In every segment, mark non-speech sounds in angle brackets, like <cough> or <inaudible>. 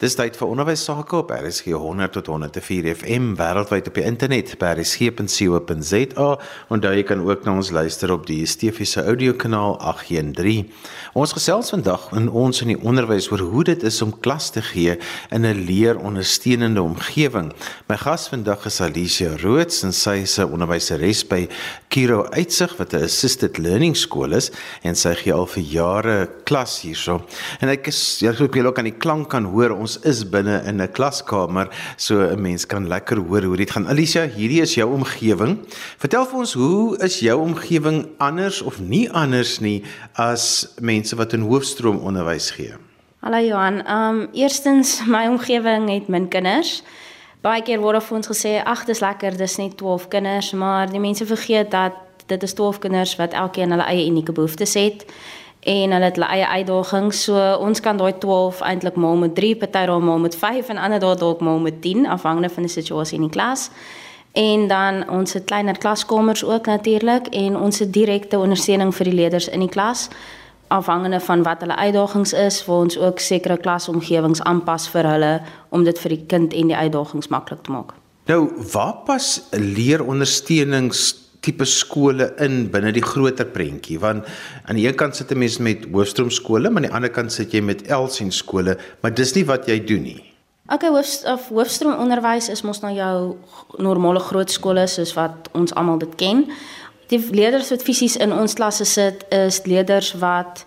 Dis tyd vir onderwys sake op RSG 100 tot 104 FM wêreldwyd op die internet by rsg.co.za en daar jy kan ook na ons luister op die Stefiese audiokanaal 813. Ons gesels vandag in ons in die onderwys oor hoe dit is om klas te gee in 'n leerondersteunende omgewing. My gas vandag is Alicia Roots en sy is 'n onderwyseres by Kiro Uitsig wat 'n assisted learning skool is en sy gee al vir jare klas hierso. En ek is jy jy ook aan die klank kan hoor ons is binne in 'n klaskamer so 'n mens kan lekker hoor hoe dit gaan. Alicia, hierdie is jou omgewing. Vertel vir ons hoe is jou omgewing anders of nie anders nie as mense wat in hoofstroom onderwys gee? Hallo Johan. Ehm um, eerstens my omgewing het min kinders. Baie keer word vir ons gesê ag dis lekker, dis net 12 kinders, maar die mense vergeet dat dit is 12 kinders wat elkeen hulle eie unieke behoeftes het en hulle het hulle eie uitdagings. So ons kan daai 12 eintlik maal met 3, party daai maal met 5 en ander daai dalk maal met 10 afhangende van die situasie in die klas. En dan ons het kleiner klaskamers ook natuurlik en ons het direkte ondersteuning vir die leerders in die klas afhangende van wat hulle uitdagings is, waar ons ook sekere klasomgewings aanpas vir hulle om dit vir die kind en die uitdagings maklik te maak. Nou, waar pas leerondersteunings tipe skole in binne die groter prentjie want aan die een kant sit 'n mens met hoofstroom skole maar aan die ander kant sit jy met Elsien skole maar dis nie wat jy doen nie. Okay, hoof of hoofstroom onderwys is mos nou jou normale groot skole soos wat ons almal dit ken. Die leerders wat fisies in ons klasse sit is leerders wat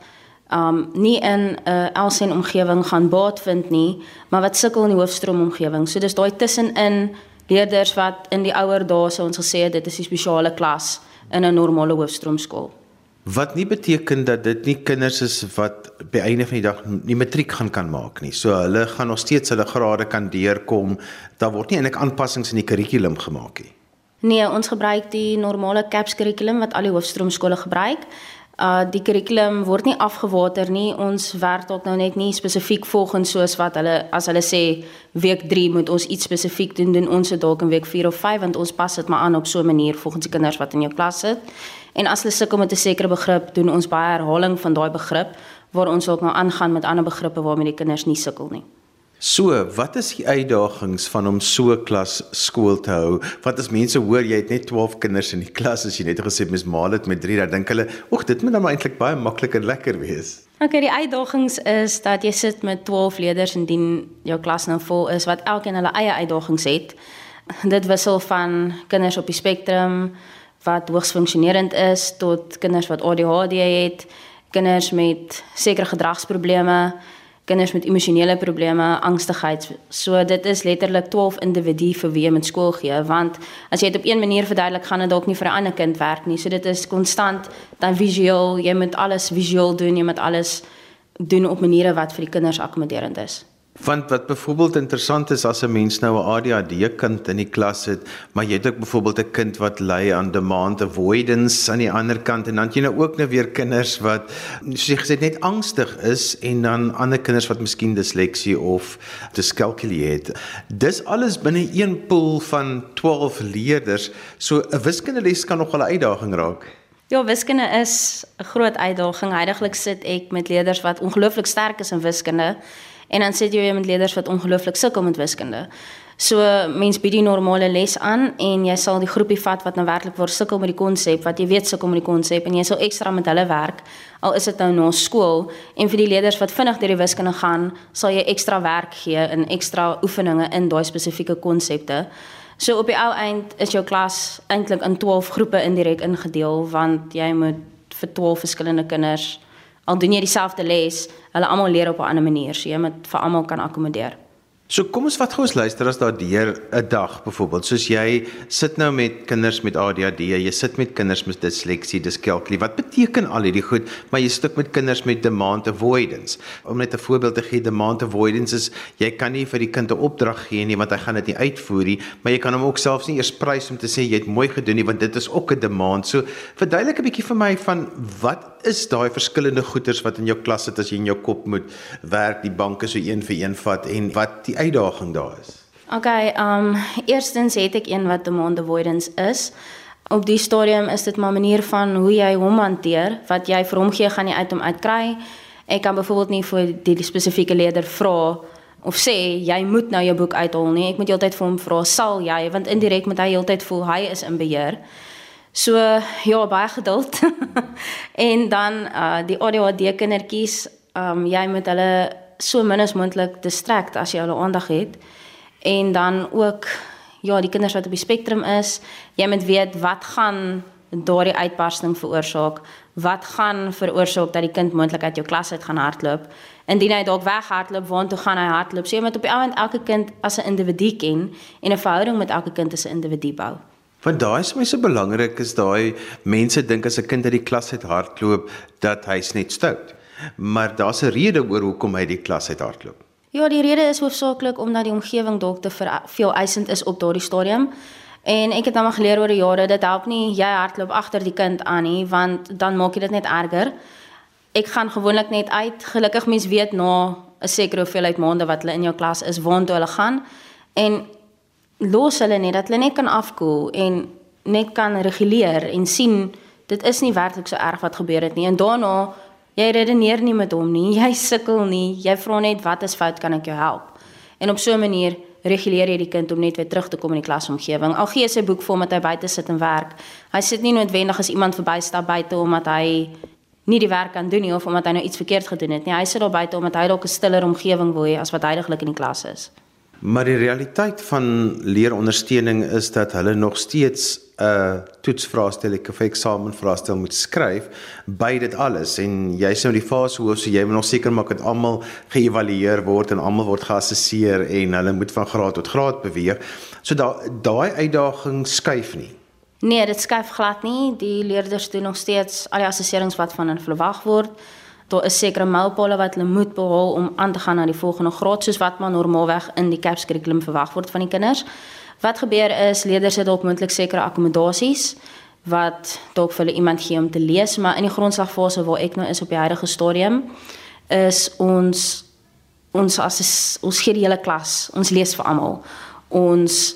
um nie in 'n uh, Elsien omgewing gaan baat vind nie, maar wat sukkel in die hoofstroom omgewing. So dis daai tussenin leerders wat in die ouer dae sou ons gesê het dit is 'n spesiale klas in 'n normale hoofstroomskool. Wat nie beteken dat dit nie kinders is wat by einde van die dag nie matriek gaan kan maak nie. So hulle gaan nog steeds hulle grade kan deurkom. Daar word nie eintlik aanpassings in die kurrikulum gemaak nie. Nee, ons gebruik die normale CAPS kurrikulum wat al die hoofstroomskole gebruik. Uh die kurrikulum word nie afgewater nie. Ons werk dalk nou net nie spesifiek volgens soos wat hulle as hulle sê week 3 moet ons iets spesifiek doen, doen ons dit dalk in week 4 of 5 want ons pas dit maar aan op so 'n manier volgens die kinders wat in jou klas sit. En as hulle sukkel met 'n sekere begrip, doen ons baie herhaling van daai begrip waar ons ook nou aangaan met ander begrippe waarmee die kinders nie sukkel nie. So, wat is die uitdagings van om so 'n klas skool te hou? Want as mense hoor jy het net 12 kinders in die klas, as jy net gesê mens maal dit met 3, dan dink hulle, "Ag, dit moet nou eintlik baie maklik en lekker wees." Okay, die uitdagings is dat jy sit met 12 leerders en dien jou klas nou vol is wat elkeen hulle eie uitdagings het. Dit wissel van kinders op die spektrum wat hoogs funksionerend is tot kinders wat ADHD het, kinders met sekere gedragsprobleme kinders met emosionele probleme, angstigheid. So dit is letterlik 12 individue vir wie jy met skool gee, want as jy dit op een manier verduidelik, gaan dit dalk nie vir 'n ander kind werk nie. So dit is konstant dan visueel, jy moet alles visueel doen, jy moet alles doen op maniere wat vir die kinders akkommoderend is. Want wat byvoorbeeld interessant is as 'n mens nou 'n ADHD kind in die klas het, maar jy het ook byvoorbeeld 'n kind wat ly aan demand avoidance aan die ander kant en dan jy nou ook nou weer kinders wat soos jy gesê net angstig is en dan ander kinders wat miskien disleksie of dyskalkulie het. Dis alles binne een pool van 12 leerders. So 'n wiskundeles kan nog wel 'n uitdaging raak. Ja, wiskunde is 'n groot uitdaging. Heidiglik sit ek met leerders wat ongelooflik sterk is in wiskunde En dan sit jy met leerders wat ongelooflik sukkel met wiskunde. So mens bied die normale les aan en jy sal die groepie vat wat nou werklik waar sukkel met die konsep, wat jy weet sukkel met die konsep en jy sal ekstra met hulle werk. Al is dit nou na skool en vir die leerders wat vinnig deur die wiskunde gaan, sal jy ekstra werk gee in ekstra oefeninge in daai spesifieke konsepte. So op die ou eind is jou klas eintlik in 12 groepe indirek ingedeel want jy moet vir 12 verskillende kinders al doen jy dieselfde les, hulle almal leer op 'n ander manier, so jy moet vir almal kan akkommodeer. So kom ons vat gou ons luister as daar deur 'n dag byvoorbeeld soos jy sit nou met kinders met ADHD, jy sit met kinders met disleksie, diskalkulie. Wat beteken al hierdie goed? Maar jy sit met kinders met demand avoidance. Om net 'n voorbeeld te gee, demand avoidance is jy kan nie vir die kind 'n opdrag gee nie want hy gaan dit nie uitvoer nie, maar jy kan hom ook selfs nie eers prys om te sê jy het mooi gedoen nie want dit is ook 'n demand. So verduidelik 'n bietjie vir my van wat is daai verskillende goeters wat in jou klas sit as jy in jou kop moet werk, die banke so een vir een vat en wat die uitdaging daar is? Okay, um, eerstens het ek een wat demand avoidance is. Op die stadium is dit maar 'n manier van hoe jy hom hanteer, wat jy vir hom gee gaan jy uit hom uitkry. Ek kan byvoorbeeld nie vir die spesifieke leerder vra of sê jy moet nou jou boek uithaal nie. Ek moet heeltyd vir hom vra, "Sal jy?" want indirek moet hy heeltyd voel hy is in beheer. So ja, baie geduld. <laughs> en dan uh die ADHD kindertjies, um jy moet hulle so min as moontlik distrakt as jy hulle aandag het. En dan ook ja, die kinders wat op die spektrum is, jy moet weet wat gaan daardie uitbarsting veroorsaak? Wat gaan veroorsaak dat die kind moontlik uit jou klas uit gaan hardloop? Indien hy dalk weghardloop, waartoe gaan hy hardloop? So jy moet op die oomblik elke kind as 'n individu ken en 'n verhouding met elke kind as 'n individu bou. Want daai is my so belangrik is daai mense dink as 'n kind uit die klas uit hardloop dat hy's net stout. Maar daar's 'n rede oor hoekom hy die klas uit hardloop. Ja, die rede is hoofsaaklik omdat die omgewing dalk te veel eisend is op daardie stadium. En ek het nou maar geleer oor die jare dit help nie jy hardloop agter die kind aan nie want dan maak jy dit net erger. Ek gaan gewoonlik net uit. Gelukkig mens weet na 'n sekere hoeveelheid maande wat hulle in jou klas is, waartoe hulle gaan en los hulle net dat hulle net kan afkoel en net kan reguleer en sien dit is nie werklik so erg wat gebeur het nie. En daarna jy redeneer nie met hom nie. Jy sukkel nie. Jy vra net wat is fout, kan ek jou help? En op so 'n manier reguleer jy die kind om net weer terug te kom in die klasomgewing. Al gee sy boek vir hom dat hy buite sit en werk. Hy sit nie noodwendig as iemand verbystap buite omdat hy nie die werk kan doen nie of omdat hy nou iets verkeerd gedoen het nie. Hy sit daar buite omdat hy dalk 'n stiller omgewing wil hê as wat heidaglik in die klas is. Maar die realiteit van leerondersteuning is dat hulle nog steeds 'n uh, toetsvraestel of eksamenvraestel moet skryf by dit alles en jy's nou die fase hoe so jy moet nog seker maak dat almal geëvalueer word en almal word geassesseer en hulle moet van graad tot graad beweeg. So daai daai uitdaging skuif nie. Nee, dit skuif glad nie. Die leerders doen nog steeds al die assesserings wat van hulle verwag word daar is sekere mylpale wat hulle moet behaal om aan te gaan na die volgende graad soos wat maar normaalweg in die CAPS kurrikulum verwag word van die kinders. Wat gebeur is leerders het dalk moontlik sekere akkommodasies wat dalk vir hulle iemand gee om te lees, maar in die grondslagfase waar ek nou is op die huidige stadium is ons ons as ons gee die hele klas, ons lees vir almal. Ons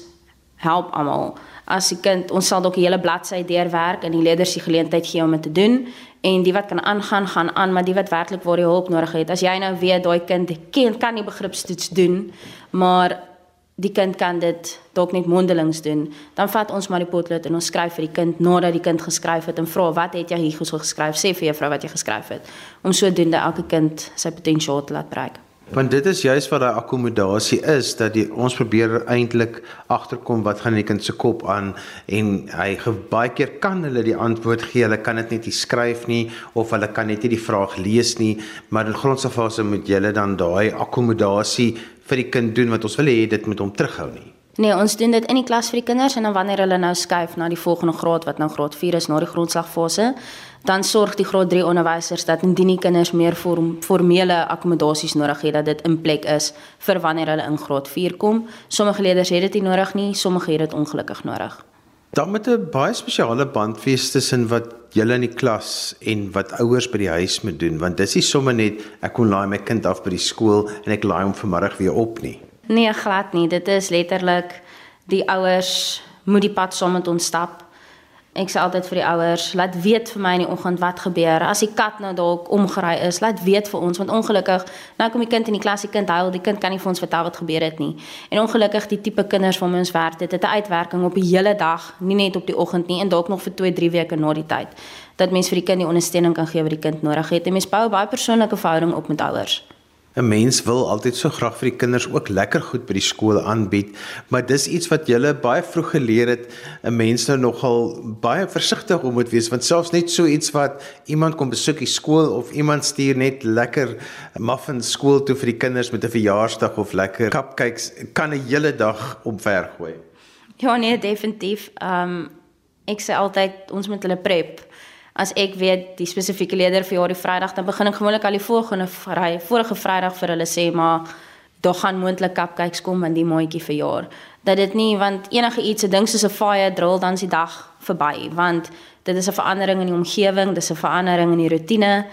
help almal. As die kind ons sal dalk 'n hele bladsy deurwerk en die leerders die geleentheid gee om dit te doen en die wat kan aangaan gaan aan maar die wat werklik waar jy hulp nodig het as jy nou weet daai kind kan kan nie begripstoets doen maar die kind kan dit dalk net mondelings doen dan vat ons maar die potlood en ons skryf vir die kind nadat die kind geskryf het en vra wat het jy hier geskryf? Sê vir juffrou wat jy geskryf het om sodoende elke kind sy potensiaal te laat bereik Want dit is juist wat daai akkommodasie is dat die, ons probeer eintlik agterkom wat gaan in die kind se kop aan en hy baie keer kan hulle die antwoord gee, hulle kan dit net nie skryf nie of hulle kan net nie die vraag lees nie, maar in grondse fase moet jy dan daai akkommodasie vir die kind doen wat ons wil hê dit moet hom terughou nie. Nee, ons doen dit in die klas vir die kinders en dan wanneer hulle nou skuif na die volgende graad wat nou graad 4 is na die grondslagfase, dan sorg die graad 3 onderwysers dat indien die kinders meer vorm, formele akkommodasies nodig het dat dit in plek is vir wanneer hulle in graad 4 kom. Sommige leerders het dit nie nodig nie, sommige het dit ongelukkig nodig. Dan met 'n baie spesiale band wees tussen wat julle in die klas en wat ouers by die huis moet doen, want dis nie sommer net ek kon laai my kind af by die skool en ek laai hom vanmiddag weer op nie. Nee, glad nie. Dit is letterlik die ouers moet die pad saam met ons stap. Ek sê altyd vir die ouers, laat weet vir my in die oggend wat gebeur. As die kat nou dalk omgery is, laat weet vir ons want ongelukkig nou kom die kind in die klas, die kind huil, die kind kan nie vir ons vertel wat gebeur het nie. En ongelukkig die tipe kinders waarmee ons werk, dit het 'n uitwerking op die hele dag, nie net op die oggend nie en dalk nog vir 2, 3 weke na die tyd. Dat mens vir die kind die ondersteuning kan gee wat die kind nodig het. En mens bou baie persoonlike verhouding op met ouers. 'n Mens wil altyd so graag vir die kinders ook lekker goed by die skool aanbied, maar dis iets wat jy baie vroeg geleer het. 'n Mens nou nogal baie versigtig om moet wees want selfs net so iets wat iemand kom besoek die skool of iemand stuur net lekker muffins skool toe vir die kinders met 'n verjaarsdag of lekker cupcakes kan 'n hele dag omver gooi. Ja nee, definitief. Ehm um, ek sê altyd ons moet hulle prep as ek weet die spesifieke leier vir jaar die Vrydag dan begin ek gewoonlik al die volgende vry vorige Vrydag vir hulle sê maar daar gaan moontlik cupcakes kom in die maandjie vir jaar. Dat dit nie want enige iets se ding soos 'n fire drill dan is die dag verby want dit is 'n verandering in die omgewing dis 'n verandering in die rotine.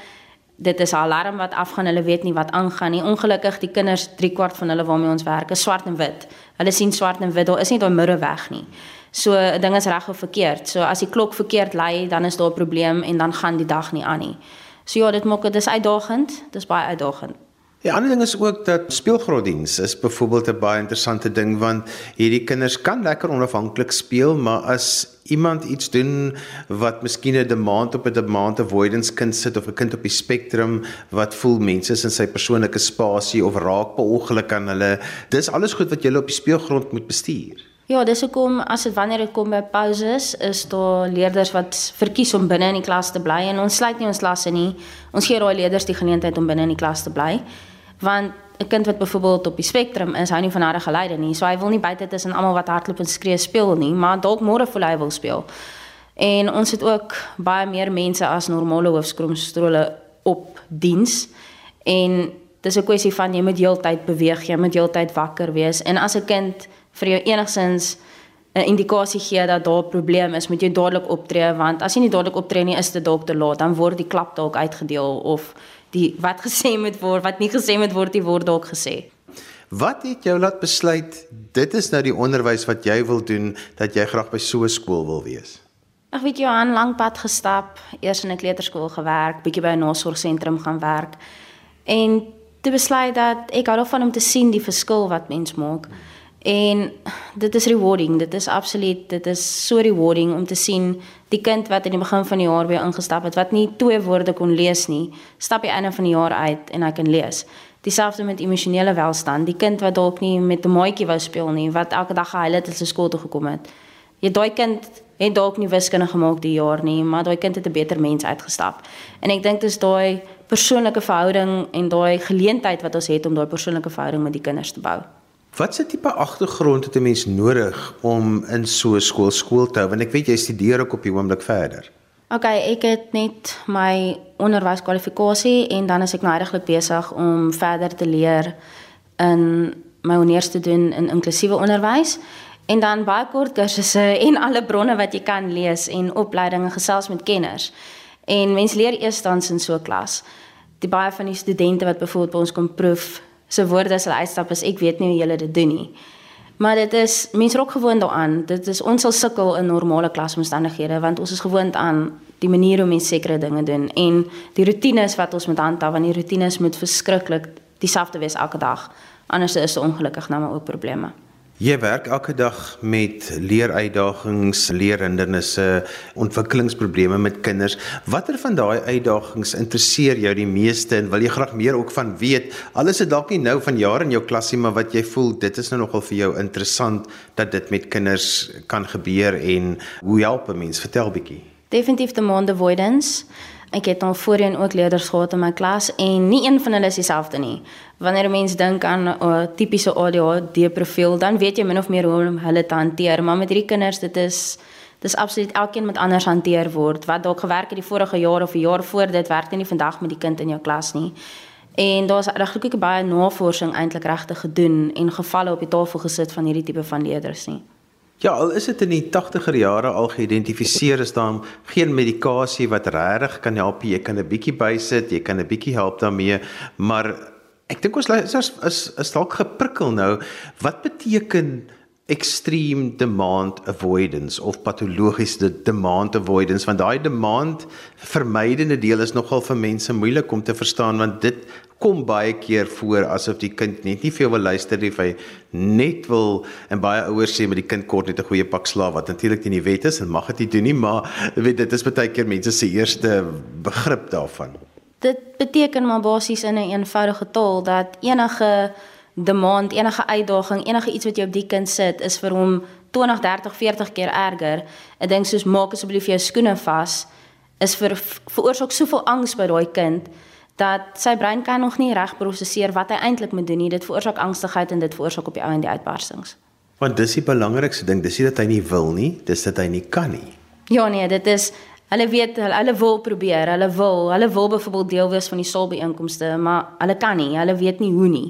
Dit is 'n alarm wat afgaan hulle weet nie wat aangaan nie. Ongelukkig die kinders 3 kwart van hulle waarmee ons werk is swart en wit. Hulle sien swart en wit daar is nie daai middeweg nie So 'n ding is reg of verkeerd. So as die klok verkeerd lui, dan is daar 'n probleem en dan gaan die dag nie aan nie. So ja, dit maak dit is uitdagend. Dit is baie uitdagend. Die ander ding is ook dat speelgronddiens is byvoorbeeld 'n baie interessante ding want hierdie kinders kan lekker onafhanklik speel, maar as iemand iets doen wat miskien 'n demand op 'n demand avoidance kind sit of 'n kind op die spektrum wat voel mense is in sy persoonlike spasie of raak per ongeluk aan hulle, dis alles goed wat jy op die speelgrond moet bestuur. Ja, dis hoekom as dit wanneer dit kom by pauses, is daar leerders wat verkies om binne in die klas te bly en ons sluit nie ons klasse nie. Ons gee daai leerders die geleentheid om binne in die klas te bly want 'n kind wat byvoorbeeld op die spektrum is, hou nie van harde geluide nie. So hy wil nie buite tussen almal wat hardloop en skree speel nie, maar dalk môre voel hy wil speel. En ons het ook baie meer mense as normale hoofskroomstrole op diens. En dis 'n kwessie van jy moet heeltyd beweeg, jy moet heeltyd wakker wees. En as 'n kind vir jou enigsins 'n indikasie gee dat daar 'n probleem is, moet jy dadelik optree want as jy nie dadelik optree nie, is dit dalk te laat, dan word die klap dalk uitgedeel of die wat gesê moet word, wat nie gesê moet word, die word dalk gesê. Wat het jou laat besluit dit is nou die onderwys wat jy wil doen dat jy graag by so 'n skool wil wees? Ek weet jy aan lank pad gestap, eers in 'n kleuterskool gewerk, bietjie by 'n nasorgsentrum gaan werk en te besluit dat ek hou daarvan om te sien die verskil wat mens maak. Hmm. En dit is rewarding, dit is absoluut, dit is so rewarding om te sien die kind wat in die begin van die jaar weer ingestap het wat nie twee woorde kon lees nie, stap hy einde van die jaar uit en hy kan lees. Dieselfde met emosionele welstand, die kind wat dalk nie met 'n maatjie wou speel nie, wat elke dag gehuil het as hy skool toe gekom het. Jy daai kind het dalk nie wiskunde gemaak die jaar nie, maar daai kind het 'n beter mens uitgestap. En ek dink dis daai persoonlike verhouding en daai geleentheid wat ons het om daai persoonlike verhouding met die kinders te bou. Wat se tipe agtergrond het 'n mens nodig om in so 'n skool skool te hou? Want ek weet jy studeer ook op die oomblik verder. OK, ek het net my onderwyskwalifikasie en dan is ek nou regtig besig om verder te leer in my honeurs te doen in inklusiewe onderwys en dan baie kort kursusse <laughs> en alle bronne wat jy kan lees en opleidinge gesels met kenners. En mense leer eers dan in so 'n klas. Die baie van die studente wat byvoorbeeld by ons kom proef se woorde as hulle uitstap is ek weet nie hoe julle dit doen nie. Maar dit is mense raak gewoond daaraan. Dit is ons sal sukkel in normale klasomstandighede want ons is gewoond aan die manier hoe mense sekere dinge doen en die rotines wat ons moet handhaaf want die rotines moet verskriklik dieselfde wees elke dag. Anders is dit ongelukkig nou maar ook probleme. Jy werk elke dag met leeruitdagings, leerhindernisse, ontwikkelingsprobleme met kinders. Watter van daai uitdagings interesseer jou die meeste en wil jy graag meer ook van weet? Alles is dalk nie nou van jare in jou klasie, maar wat jy voel dit is nou nogal vir jou interessant dat dit met kinders kan gebeur en hoe help 'n mens? Vertel bietjie. Definitief the monde avoidance. Ek het al voorheen ook leerders gehad in my klas en nie een van hulle is dieselfde nie. Wanneer 'n mens dink aan 'n uh, tipiese ADHD profiel, dan weet jy min of meer hoe om hulle te hanteer, maar met hierdie kinders, dit is dis absoluut elkeen moet anders hanteer word. Wat dalk gewerk het die vorige jaar of 'n jaar voor dit, werk nie vandag met die kind in jou klas nie. En daar's regtig baie navorsing eintlik regtig gedoen en gevalle op die tafel gesit van hierdie tipe van leerders nie. Ja, al is dit in die 80er jare al geïdentifiseer is daar geen medikasie wat regtig kan help. Jy kan 'n bietjie bysit, jy kan 'n bietjie help daarmee, maar ek dink ons is is is dalk geprikkel nou. Wat beteken extreme demand avoidance of patologiese demand avoidance want daai demand vermydende deel is nogal vir mense moeilik om te verstaan want dit kom baie keer voor asof die kind net nie veel wil luister nie, hy net wil en baie ouers sê met die kind kort net 'n goeie pak slaap wat natuurlik nie die wet is en mag dit nie doen nie, maar weet dit is baie keer mense se eerste begrip daarvan. Dit beteken maar basies in 'n een eenvoudige taal dat enige demand, enige uitdaging, enige iets wat jy op die kind sit is vir hom 20, 30, 40 keer erger. Ek dink soos maak asseblief jou skoene vas is vir veroorsaak soveel angs by daai kind dat sy brein kan nog nie reg prosesseer wat hy eintlik moet doen nie. Dit veroorsaak angstigheid en dit veroorsaak op die ou en die uitbarstings. Want dis die belangrikste ding, dis nie dat hy nie wil nie, dis dat hy nie kan nie. Ja nee, dit is hulle weet hulle, hulle wil probeer, hulle wil, hulle wil byvoorbeeld deel wees van die saalbyeenkomste, maar hulle kan nie, hulle weet nie hoe nie.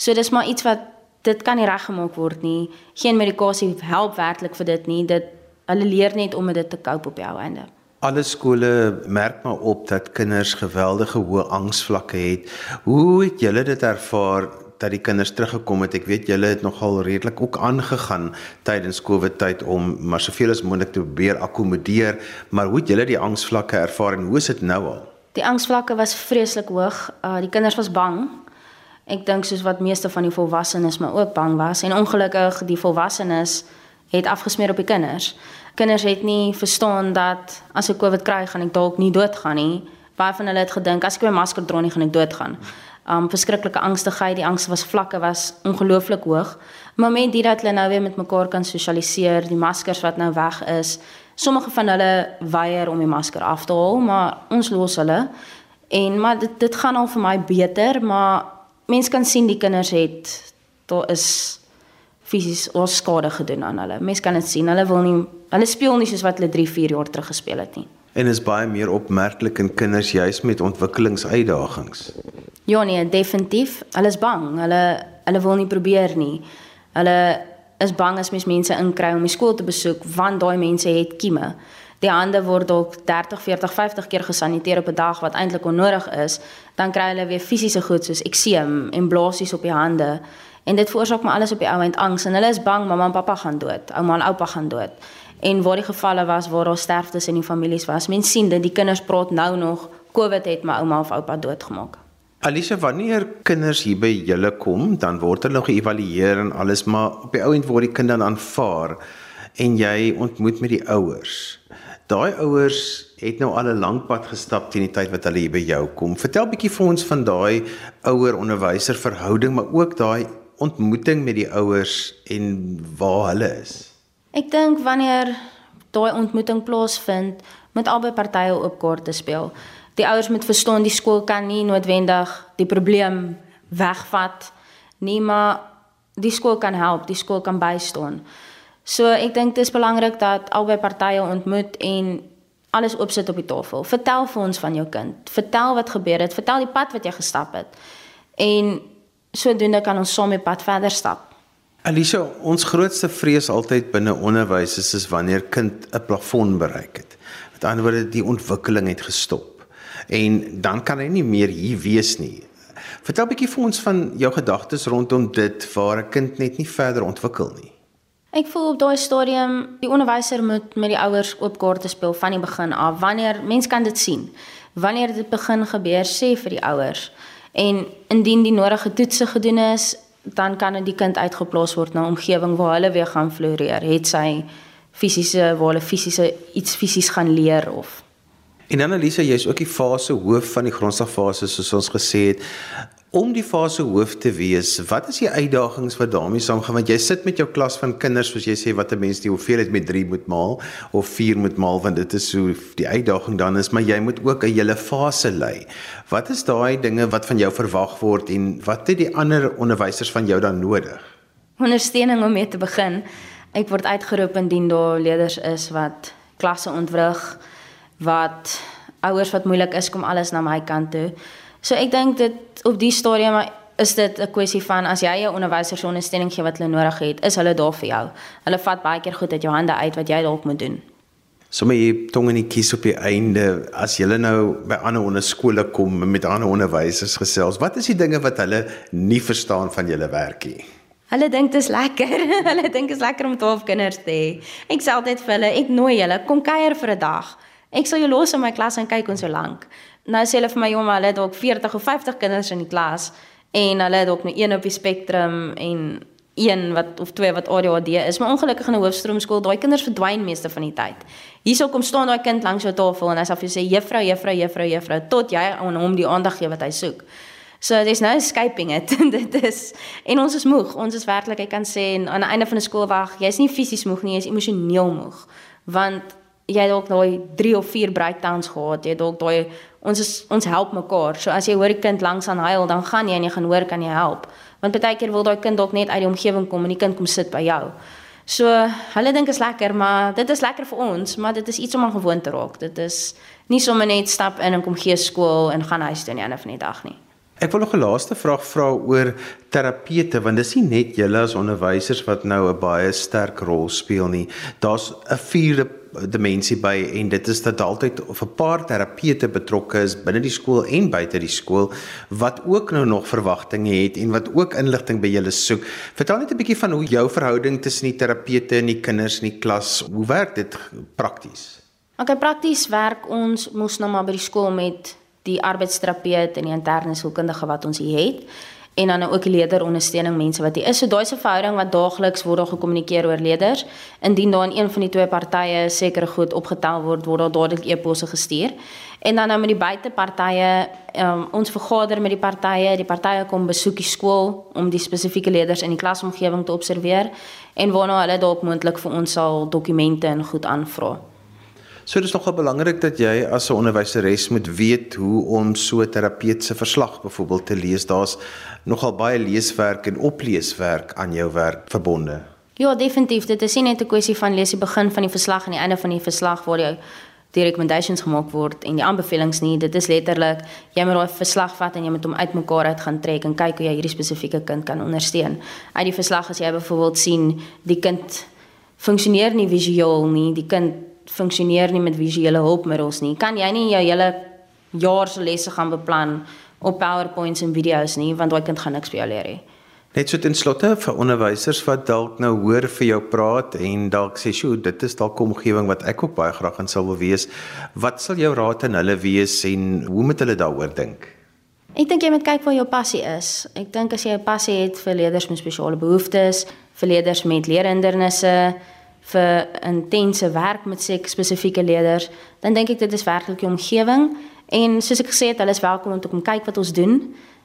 So dis maar iets wat dit kan nie reggemaak word nie. Geen medikasie help werklik vir dit nie. Dit hulle leer net om dit te cope op die ou einde. Alle skole merk maar op dat kinders geweldige hoë angsvlakke het. Hoe het julle dit ervaar dat die kinders teruggekom het? Ek weet julle het nogal redelik ook aangegaan tydens COVID tyd om maar soveel as moontlik te probeer akkommodeer, maar hoe het julle die angsvlakke ervaar en hoe is dit nou al? Die angsvlakke was vreeslik hoog. Uh die kinders was bang. Ek dink soos wat meeste van die volwassenes maar ook bang was en ongelukkig die volwassenes het afgesmeer op die kinders. Kinders het nie verstaan dat as ek COVID kry, gaan ek dalk nie doodgaan nie. Baie van hulle het gedink as ek my masker dra nie gaan ek doodgaan. Um verskriklike angstigheid, die angs was vlakke was ongelooflik hoog. Maar met dit dat hulle nou weer met mekaar kan sosialiseer, die maskers wat nou weg is, sommige van hulle weier om die masker af te haal, maar ons los hulle. En maar dit dit gaan al vir my beter, maar mense kan sien die kinders het daar is fisies of skade gedoen aan hulle. Mense kan dit sien. Hulle wil nie hulle speel nie soos wat hulle 3, 4 jaar terug gespeel het nie. En is baie meer opmerklik in kinders juis met ontwikkelingsuitdagings. Ja nee, definitief. Hulle is bang. Hulle hulle wil nie probeer nie. Hulle is bang as mens mense inkry om die skool te besoek want daai mense het kieme. Die hande word dalk 30, 40, 50 keer gesaniteer op 'n dag wat eintlik onnodig is, dan kry hulle weer fisiese goed soos ekseem en blaasies op die hande. En dit veroorsaak maar alles op die ou end angs en hulle is bang mamma en pappa gaan dood, ouma en oupa gaan dood. En waar die gevalle was waar daar sterftes in die families was, mense sien dit die kinders praat nou nog COVID het my ouma of oupa doodgemaak. Alicia, wanneer kinders hier by julle kom, dan word hulle nog geëvalueer en alles, maar op die ou end word die kind dan aanvaar en jy ontmoet met die ouers. Daai ouers het nou al 'n lank pad gestap teen die tyd wat hulle hier by jou kom. Vertel bietjie vir ons van daai ouer onderwyser verhouding, maar ook daai ontmoeting met die ouers en waar hulle is? Ek dink wanneer daai ontmoeting plaasvind, moet albei partye op kaarte speel. Die ouers moet verstaan die skool kan nie noodwendig die probleem wegvat nie, maar die skool kan help, die skool kan bystaan. So ek dink dit is belangrik dat albei partye ontmoet en alles opsit op die tafel. Vertel vir ons van jou kind. Vertel wat gebeur het. Vertel die pad wat jy gestap het. En sodoende kan ons saam die pad verder stap. Alicia, ons grootste vrees altyd binne onderwys is, is wanneer kind 'n plafon bereik het. Met ander woorde, die ontwikkeling het gestop. En dan kan hy nie meer hier wees nie. Vertel 'n bietjie vir ons van jou gedagtes rondom dit waar 'n kind net nie verder ontwikkel nie. Ek voel op daai stadium die onderwyser moet met die ouers oop kaarte speel van die begin af. Wanneer mens kan dit sien. Wanneer dit begin gebeur, sê vir die ouers En indien die nodige toetse gedoen is, dan kan die kind uitgeplaas word na 'n omgewing waar hulle weer gaan floreer. Het sy fisiese waar hulle fisiese iets fisies gaan leer of En Annelise, jy's ook die fase hoof van die grondslagfase soos ons gesê het om die fase hoof te wees, wat is die uitdagings wat daarmee saamgaan want jy sit met jou klas van kinders soos jy sê wat 'n mens die hoeveelheid met 3 moet maal of 4 moet maal want dit is so die uitdaging dan is maar jy moet ook 'n hele fase lei. Wat is daai dinge wat van jou verwag word en wat het die ander onderwysers van jou dan nodig? Ondersteuning om mee te begin. Ek word uitgeroep indien daar leerders is wat klasse ontwrig, wat ouers wat moeilik is kom alles na my kant toe. So ek dink dit op die stadium is dit 'n kwessie van as jy 'n onderwyser se ondersteuning gee wat hulle nodig het, is hulle daar vir jou. Hulle vat baie keer goed uit jou hande uit wat jy dalk moet doen. Sommige jy tong in die kies op die einde as jy nou by ander onderskole kom met ander onderwysers gesels. Wat is die dinge wat hulle nie verstaan van julle werk nie? Hulle dink dit is lekker. <laughs> hulle dink dit is lekker om 12 kinders te hê. Ek sê altyd vir hulle, ek nooi julle kom kuier vir 'n dag. Ek sal jou los in my klas en kyk ons so lank nou sê hulle vir my jong maar hulle het dalk 40 of 50 kinders in die klas en hulle het dalk nou een op die spektrum en een wat of twee wat ADHD is maar ongelukkig in 'n hoofstroomskool daai kinders verdwyn meeste van die tyd. Hierso kom staan daai kind langs jou tafel en hy sê vir sê juffrou juffrou juffrou juffrou tot jy aan hom die aandag gee wat hy soek. So there's no escaping it. <laughs> dit is en ons is moeg. Ons is werklik ek kan sê aan die einde van 'n skoolwag, jy's nie fisies moeg nie, jy's emosioneel moeg. Want jy dalk daai 3 of 4 breakdowns gehad, jy dalk daai ons is ons help mekaar. So as jy hoor 'n kind langs aan huil, dan gaan jy en jy gaan hoor kan jy help. Want baie keer wil daai kind dalk net uit die omgewing kom en die kind kom sit by jou. So hulle dink is lekker, maar dit is lekker vir ons, maar dit is iets om aan gewoon te raak. Dit is nie sommer net stap in en kom gee skool en gaan huis toe aan die einde van die dag nie. Ek wil nog 'n laaste vraag vra oor terapeute want dis nie net julle as onderwysers wat nou 'n baie sterk rol speel nie. Daar's 'n vierde dimensie by en dit is dat altyd of 'n paar terapeute betrokke is binne die skool en buite die skool wat ook nou nog verwagtinge het en wat ook inligting by julle soek. Vertel net 'n bietjie van hoe jou verhouding tussen die terapeute en die kinders in die klas, hoe werk dit prakties? Okay, prakties werk ons mos nou maar by die skool met die arbeidsterapeut en die interne sielkundige wat ons hier het. en dan ook leerderondersteuning mense wat hier is. So daai se verhouding wat daagliks word daar gekommunikeer oor leerders. Indien daar in een van die twee partye sekere goed opgetel word, word daar dadelik e-posse gestuur. En dan nou met die buitepartye, um, ons vergader met die partye, die partye kom besoek die skool om die spesifieke leerders in die klasomgewing te observeer en waarna hulle dalk moontlik vir ons sal dokumente en goed aanvra. So dit is nogal belangrik dat jy as 'n onderwyseres moet weet hoe om so terapeutiese verslag byvoorbeeld te lees. Daar's nogal baie leeswerk en opleeswerk aan jou werk verbonde. Ja, definitief. Dit is nie net 'n kwessie van lees die begin van die verslag en die einde van die verslag waar jy die recommendations gemaak word en die aanbevelings nie. Dit is letterlik jy moet daai verslag vat en jy moet hom uitmekaar uit gaan trek en kyk hoe jy hierdie spesifieke kind kan ondersteun. Uit die verslag as jy byvoorbeeld sien die kind funksioneer nie visueel nie, die kind funksioneer nie met visuele hulpmiddels nie. Kan jy nie jou hele jaar se lesse gaan beplan op PowerPoints en video's nie, want daai kind gaan niks by jou leer nie. Net so ten slotte vir onderwysers wat dalk nou hoor vir jou praat en dalk sê, "Sjoe, dit is dalk 'n omgewing wat ek ook baie graag in sou wil wees." Wat sal jou raad aan hulle wees en hoe moet hulle daaroor dink? Ek dink jy moet kyk waar jou passie is. Ek dink as jy 'n passie het vir leerders met spesiale behoeftes, vir leerders met leerhindernisse, vir intense werk met sek spesifieke leerders, dan dink ek dit is werklik die omgewing en soos ek gesê het, hulle is welkom om te kom kyk wat ons doen.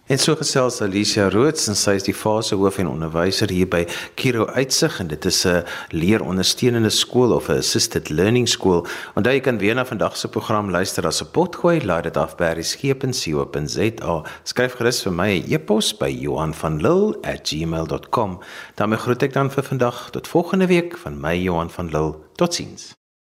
En so gesels Alicia Roots en sy is die fasehoof en onderwyser hier by Kiro Uitsig en dit is 'n leerondersteunende skool of 'n assisted learning school. Onthou jy kan weer na vandag se program luister as 'n potgooi, laai dit af by reskepen.co.za. Skryf gerus vir my 'n e e-pos by Johanvanlull@gmail.com. daarmee groet ek dan vir vandag tot volgende week van my Johan van Lill. Totsiens.